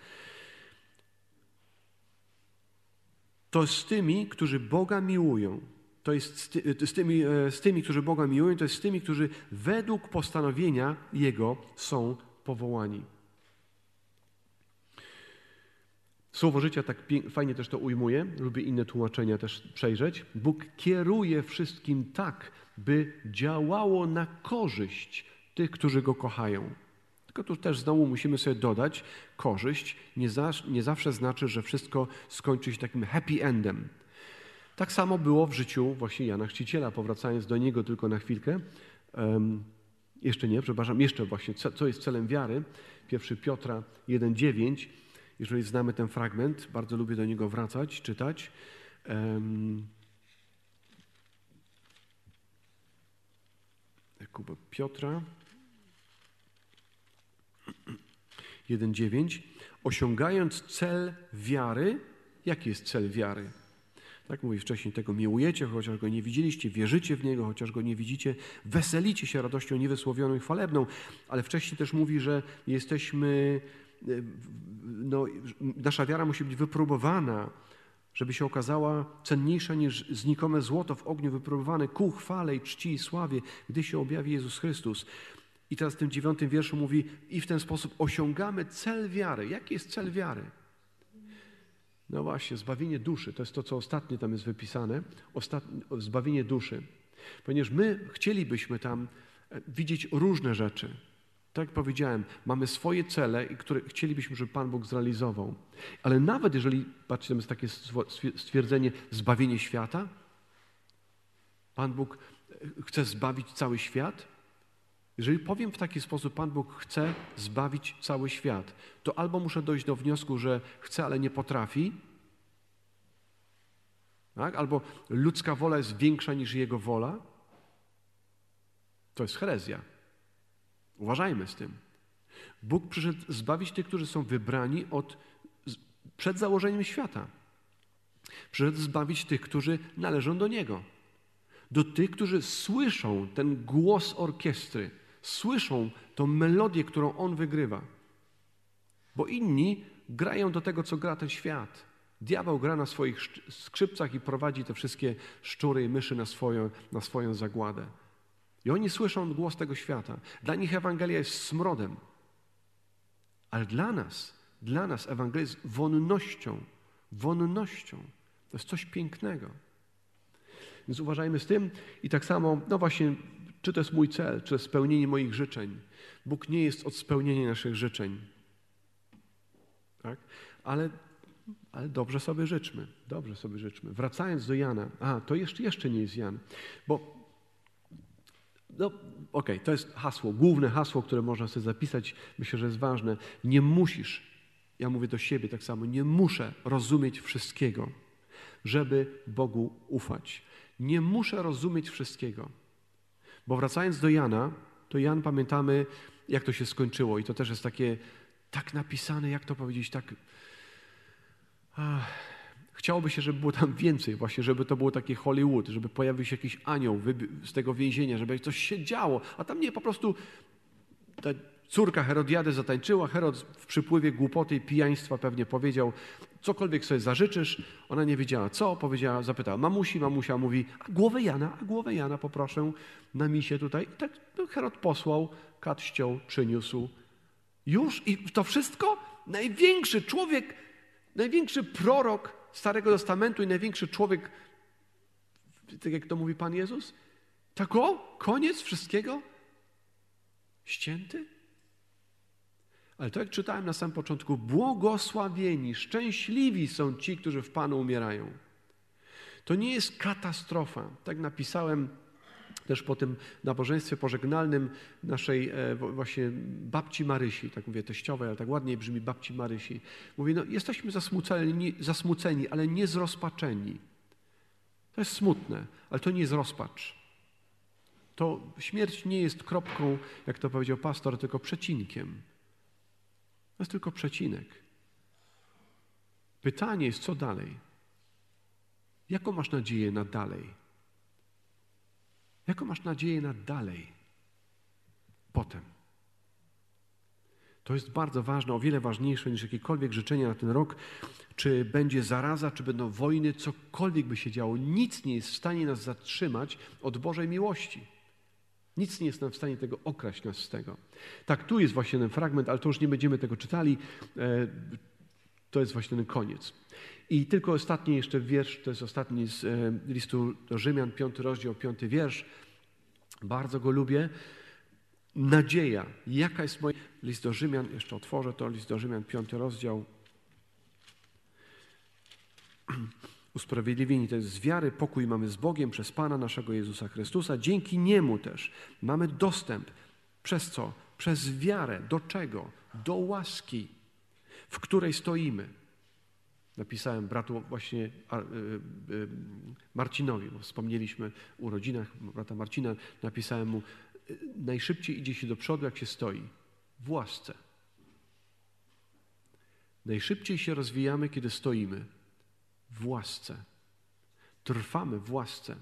To z tymi, którzy Boga miłują, to jest z, ty, z, tymi, e, z tymi, którzy Boga miłują, to jest z tymi, którzy według postanowienia Jego są powołani. Słowo życia tak fajnie też to ujmuje, lubię inne tłumaczenia też przejrzeć. Bóg kieruje wszystkim tak, by działało na korzyść tych, którzy Go kochają. Tylko tu też znowu musimy sobie dodać, korzyść nie, za, nie zawsze znaczy, że wszystko skończy się takim happy endem. Tak samo było w życiu właśnie Jana Chrzciciela, powracając do niego tylko na chwilkę. Um, jeszcze nie, przepraszam, jeszcze właśnie, co, co jest celem wiary. 1 Piotra 1,9 jeżeli znamy ten fragment, bardzo lubię do niego wracać, czytać. Jakuba Piotra 1,9. Osiągając cel wiary, jaki jest cel wiary? Tak mówi wcześniej, tego miłujecie, chociaż go nie widzieliście, wierzycie w niego, chociaż go nie widzicie, weselicie się radością niewysłowioną i chwalebną, ale wcześniej też mówi, że jesteśmy Y, no, nasza wiara musi być wypróbowana, żeby się okazała cenniejsza niż znikome złoto w ogniu wypróbowane ku chwale i czci i sławie, gdy się objawi Jezus Chrystus. I teraz w tym dziewiątym wierszu mówi, i w ten sposób osiągamy cel wiary. Jaki jest cel wiary? No właśnie, zbawienie duszy. To jest to, co ostatnio tam jest wypisane. Ostatnie, zbawienie duszy. Ponieważ my chcielibyśmy tam e, widzieć różne rzeczy. Tak jak powiedziałem, mamy swoje cele, które chcielibyśmy, żeby Pan Bóg zrealizował. Ale nawet jeżeli, patrzcie, tam jest takie stwierdzenie zbawienie świata, Pan Bóg e, chce zbawić cały świat. Jeżeli powiem w taki sposób, Pan Bóg chce zbawić cały świat, to albo muszę dojść do wniosku, że chce, ale nie potrafi, tak? albo ludzka wola jest większa niż Jego wola. To jest herezja. Uważajmy z tym. Bóg przyszedł zbawić tych, którzy są wybrani od, przed założeniem świata. Przyszedł zbawić tych, którzy należą do Niego. Do tych, którzy słyszą ten głos orkiestry, słyszą tą melodię, którą On wygrywa. Bo inni grają do tego, co gra ten świat. Diabeł gra na swoich skrzypcach i prowadzi te wszystkie szczury i myszy na swoją, na swoją zagładę. I oni słyszą głos tego świata. Dla nich Ewangelia jest smrodem. Ale dla nas, dla nas Ewangelia jest wonnością. Wonnością. To jest coś pięknego. Więc uważajmy z tym i tak samo, no właśnie, czy to jest mój cel, czy to jest spełnienie moich życzeń. Bóg nie jest od spełnienia naszych życzeń. Tak? Ale, ale dobrze sobie życzmy. Dobrze sobie życzmy. Wracając do Jana. A, to jeszcze, jeszcze nie jest Jan. Bo no, okej, okay, to jest hasło, główne hasło, które można sobie zapisać, myślę, że jest ważne. Nie musisz, ja mówię do siebie tak samo, nie muszę rozumieć wszystkiego, żeby Bogu ufać. Nie muszę rozumieć wszystkiego. Bo wracając do Jana, to Jan pamiętamy, jak to się skończyło, i to też jest takie tak napisane, jak to powiedzieć, tak. Ach, Chciałoby się, żeby było tam więcej, właśnie, żeby to było takie Hollywood, żeby pojawił się jakiś anioł z tego więzienia, żeby coś się działo, a tam nie, po prostu ta córka Herodiady zatańczyła, Herod w przypływie głupoty i pijaństwa pewnie powiedział, cokolwiek sobie zażyczysz, ona nie wiedziała co, powiedziała, zapytała mamusi, mamusia mówi, a głowę Jana, a głowę Jana poproszę na misie tutaj. I tak no, Herod posłał, kat ściął, przyniósł. Już i to wszystko? Największy człowiek, największy prorok Starego Testamentu i największy człowiek, tak jak to mówi Pan Jezus? Tak o, koniec wszystkiego? Ścięty? Ale to jak czytałem na samym początku, błogosławieni, szczęśliwi są ci, którzy w Panu umierają. To nie jest katastrofa. Tak napisałem też po tym nabożeństwie pożegnalnym naszej e, właśnie babci Marysi, tak mówię teściowej, ale tak ładniej brzmi babci Marysi. Mówi, no jesteśmy zasmuceni, zasmuceni, ale nie zrozpaczeni. To jest smutne, ale to nie jest rozpacz. To śmierć nie jest kropką, jak to powiedział pastor, tylko przecinkiem. To jest tylko przecinek. Pytanie jest, co dalej? Jaką masz nadzieję na dalej? Jaką masz nadzieję na dalej? Potem. To jest bardzo ważne, o wiele ważniejsze niż jakiekolwiek życzenia na ten rok. Czy będzie zaraza, czy będą wojny, cokolwiek by się działo. Nic nie jest w stanie nas zatrzymać od Bożej miłości. Nic nie jest nam w stanie tego okraść nas z tego. Tak, tu jest właśnie ten fragment, ale to już nie będziemy tego czytali. E, to jest właśnie ten koniec. I tylko ostatni jeszcze wiersz, to jest ostatni z e, listu do Rzymian, piąty rozdział, piąty wiersz. Bardzo go lubię. Nadzieja. Jaka jest moja... List do Rzymian, jeszcze otworzę to, list do Rzymian, piąty rozdział. Usprawiedliwieni to jest z wiary, pokój mamy z Bogiem przez Pana naszego Jezusa Chrystusa. Dzięki Niemu też mamy dostęp. Przez co? Przez wiarę. Do czego? Do łaski, w której stoimy. Napisałem bratu właśnie e, e, Marcinowi, bo wspomnieliśmy o urodzinach brata Marcina, napisałem mu, e, najszybciej idzie się do przodu, jak się stoi. W łasce. Najszybciej się rozwijamy, kiedy stoimy. W łasce. Trwamy w łasce.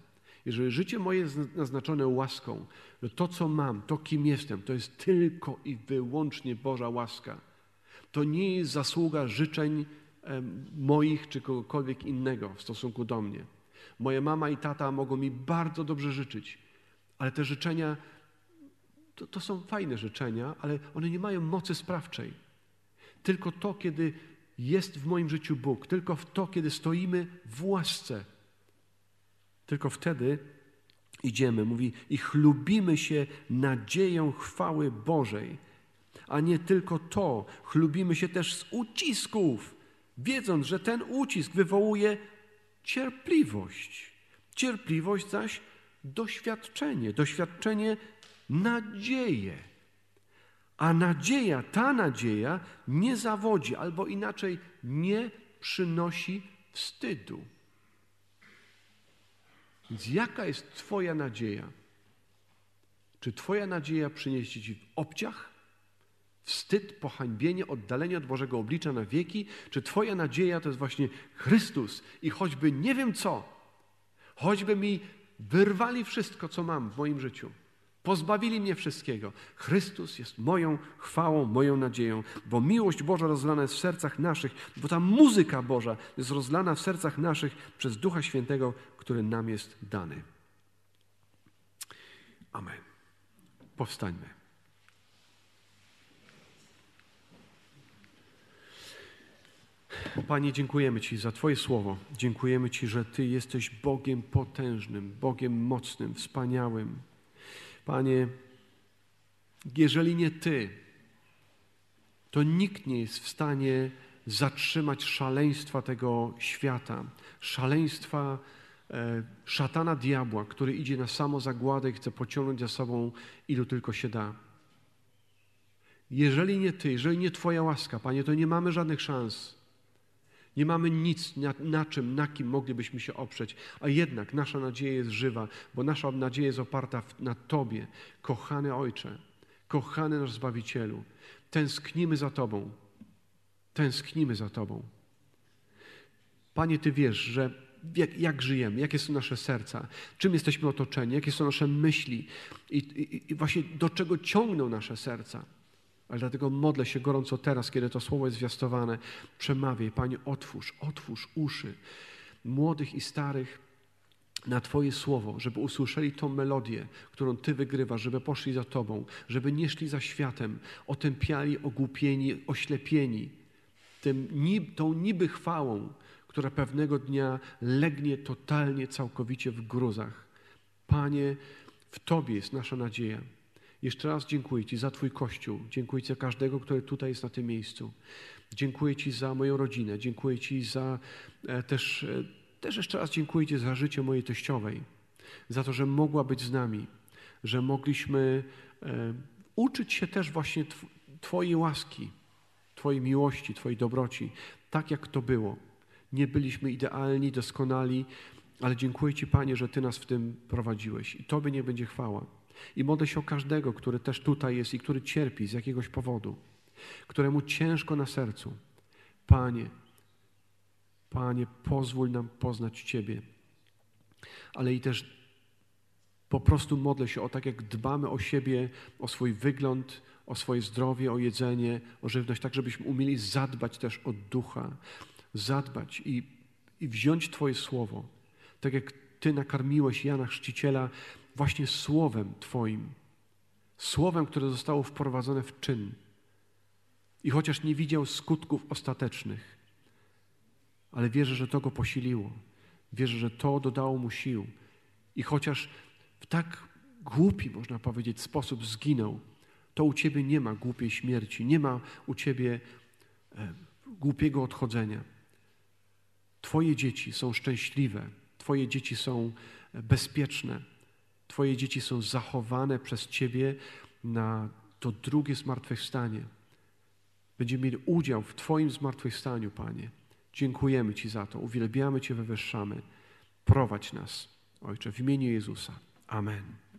Jeżeli życie moje jest naznaczone łaską, to to, co mam, to kim jestem, to jest tylko i wyłącznie Boża łaska. To nie jest zasługa życzeń moich czy kogokolwiek innego w stosunku do mnie. Moja mama i tata mogą mi bardzo dobrze życzyć, ale te życzenia to, to są fajne życzenia, ale one nie mają mocy sprawczej. Tylko to, kiedy jest w moim życiu Bóg, tylko w to, kiedy stoimy w łasce, tylko wtedy idziemy. Mówi, i chlubimy się nadzieją chwały Bożej. A nie tylko to, chlubimy się też z ucisków wiedząc, że ten ucisk wywołuje cierpliwość. Cierpliwość zaś doświadczenie, doświadczenie nadzieję. A nadzieja, ta nadzieja nie zawodzi, albo inaczej nie przynosi wstydu. Więc jaka jest Twoja nadzieja? Czy Twoja nadzieja przyniesie Ci w obciach? wstyd, pohańbienie, oddalenie od Bożego oblicza na wieki? Czy Twoja nadzieja to jest właśnie Chrystus i choćby nie wiem co, choćby mi wyrwali wszystko, co mam w moim życiu, pozbawili mnie wszystkiego, Chrystus jest moją chwałą, moją nadzieją, bo miłość Boża rozlana jest w sercach naszych, bo ta muzyka Boża jest rozlana w sercach naszych przez Ducha Świętego, który nam jest dany. Amen. Powstańmy. Panie, dziękujemy Ci za Twoje słowo. Dziękujemy Ci, że Ty jesteś Bogiem potężnym, Bogiem mocnym, wspaniałym. Panie, jeżeli nie Ty, to nikt nie jest w stanie zatrzymać szaleństwa tego świata, szaleństwa e, szatana diabła, który idzie na samo zagładę i chce pociągnąć za sobą ilu tylko się da. Jeżeli nie Ty, jeżeli nie Twoja łaska, Panie, to nie mamy żadnych szans. Nie mamy nic, na, na, czym, na kim moglibyśmy się oprzeć, a jednak nasza nadzieja jest żywa, bo nasza nadzieja jest oparta na Tobie, kochany Ojcze, kochany nasz Zbawicielu. Tęsknimy za Tobą. Tęsknimy za Tobą. Panie, Ty wiesz, że jak, jak, żyjemy, jakie są nasze serca, czym jesteśmy otoczeni, jakie są nasze myśli i, i, i właśnie do czego ciągną nasze serca. Ale dlatego modlę się gorąco teraz, kiedy to słowo jest zwiastowane. Przemawiaj, Panie, otwórz, otwórz uszy młodych i starych na Twoje słowo, żeby usłyszeli tą melodię, którą Ty wygrywasz, żeby poszli za Tobą, żeby nie szli za światem, otępiali, ogłupieni, oślepieni tym, tą niby chwałą, która pewnego dnia legnie totalnie, całkowicie w gruzach. Panie, w Tobie jest nasza nadzieja. Jeszcze raz dziękuję Ci za Twój Kościół. Dziękuję Ci za każdego, który tutaj jest na tym miejscu. Dziękuję Ci za moją rodzinę. Dziękuję Ci za e, też, e, też jeszcze raz dziękuję Ci za życie mojej teściowej. Za to, że mogła być z nami. Że mogliśmy e, uczyć się też właśnie Twojej łaski, Twojej miłości, Twojej dobroci. Tak jak to było. Nie byliśmy idealni, doskonali, ale dziękuję Ci, Panie, że Ty nas w tym prowadziłeś. I Tobie nie będzie chwała. I modlę się o każdego, który też tutaj jest i który cierpi z jakiegoś powodu, któremu ciężko na sercu. Panie, Panie, pozwól nam poznać Ciebie. Ale i też po prostu modlę się o tak, jak dbamy o siebie, o swój wygląd, o swoje zdrowie, o jedzenie, o żywność, tak żebyśmy umieli zadbać też o ducha, zadbać i, i wziąć Twoje słowo. Tak jak Ty nakarmiłeś Jana Chrzciciela właśnie słowem Twoim. Słowem, które zostało wprowadzone w czyn. I chociaż nie widział skutków ostatecznych, ale wierzę, że to go posiliło. Wierzę, że to dodało mu sił. I chociaż w tak głupi, można powiedzieć, sposób zginął, to u Ciebie nie ma głupiej śmierci, nie ma u Ciebie e, głupiego odchodzenia. Twoje dzieci są szczęśliwe, Twoje dzieci są bezpieczne, Twoje dzieci są zachowane przez Ciebie na to drugie zmartwychwstanie. Będziemy mieli udział w Twoim zmartwychwstaniu, Panie. Dziękujemy Ci za to, uwielbiamy Cię, wywyższamy. Prowadź nas, Ojcze, w imieniu Jezusa. Amen.